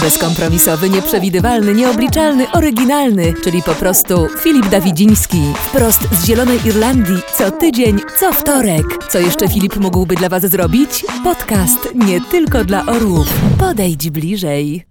Bezkompromisowy, nieprzewidywalny, nieobliczalny, oryginalny, czyli po prostu Filip Dawidziński. Wprost z Zielonej Irlandii, co tydzień, co wtorek. Co jeszcze Filip mógłby dla Was zrobić? Podcast nie tylko dla orłów. Podejdź bliżej.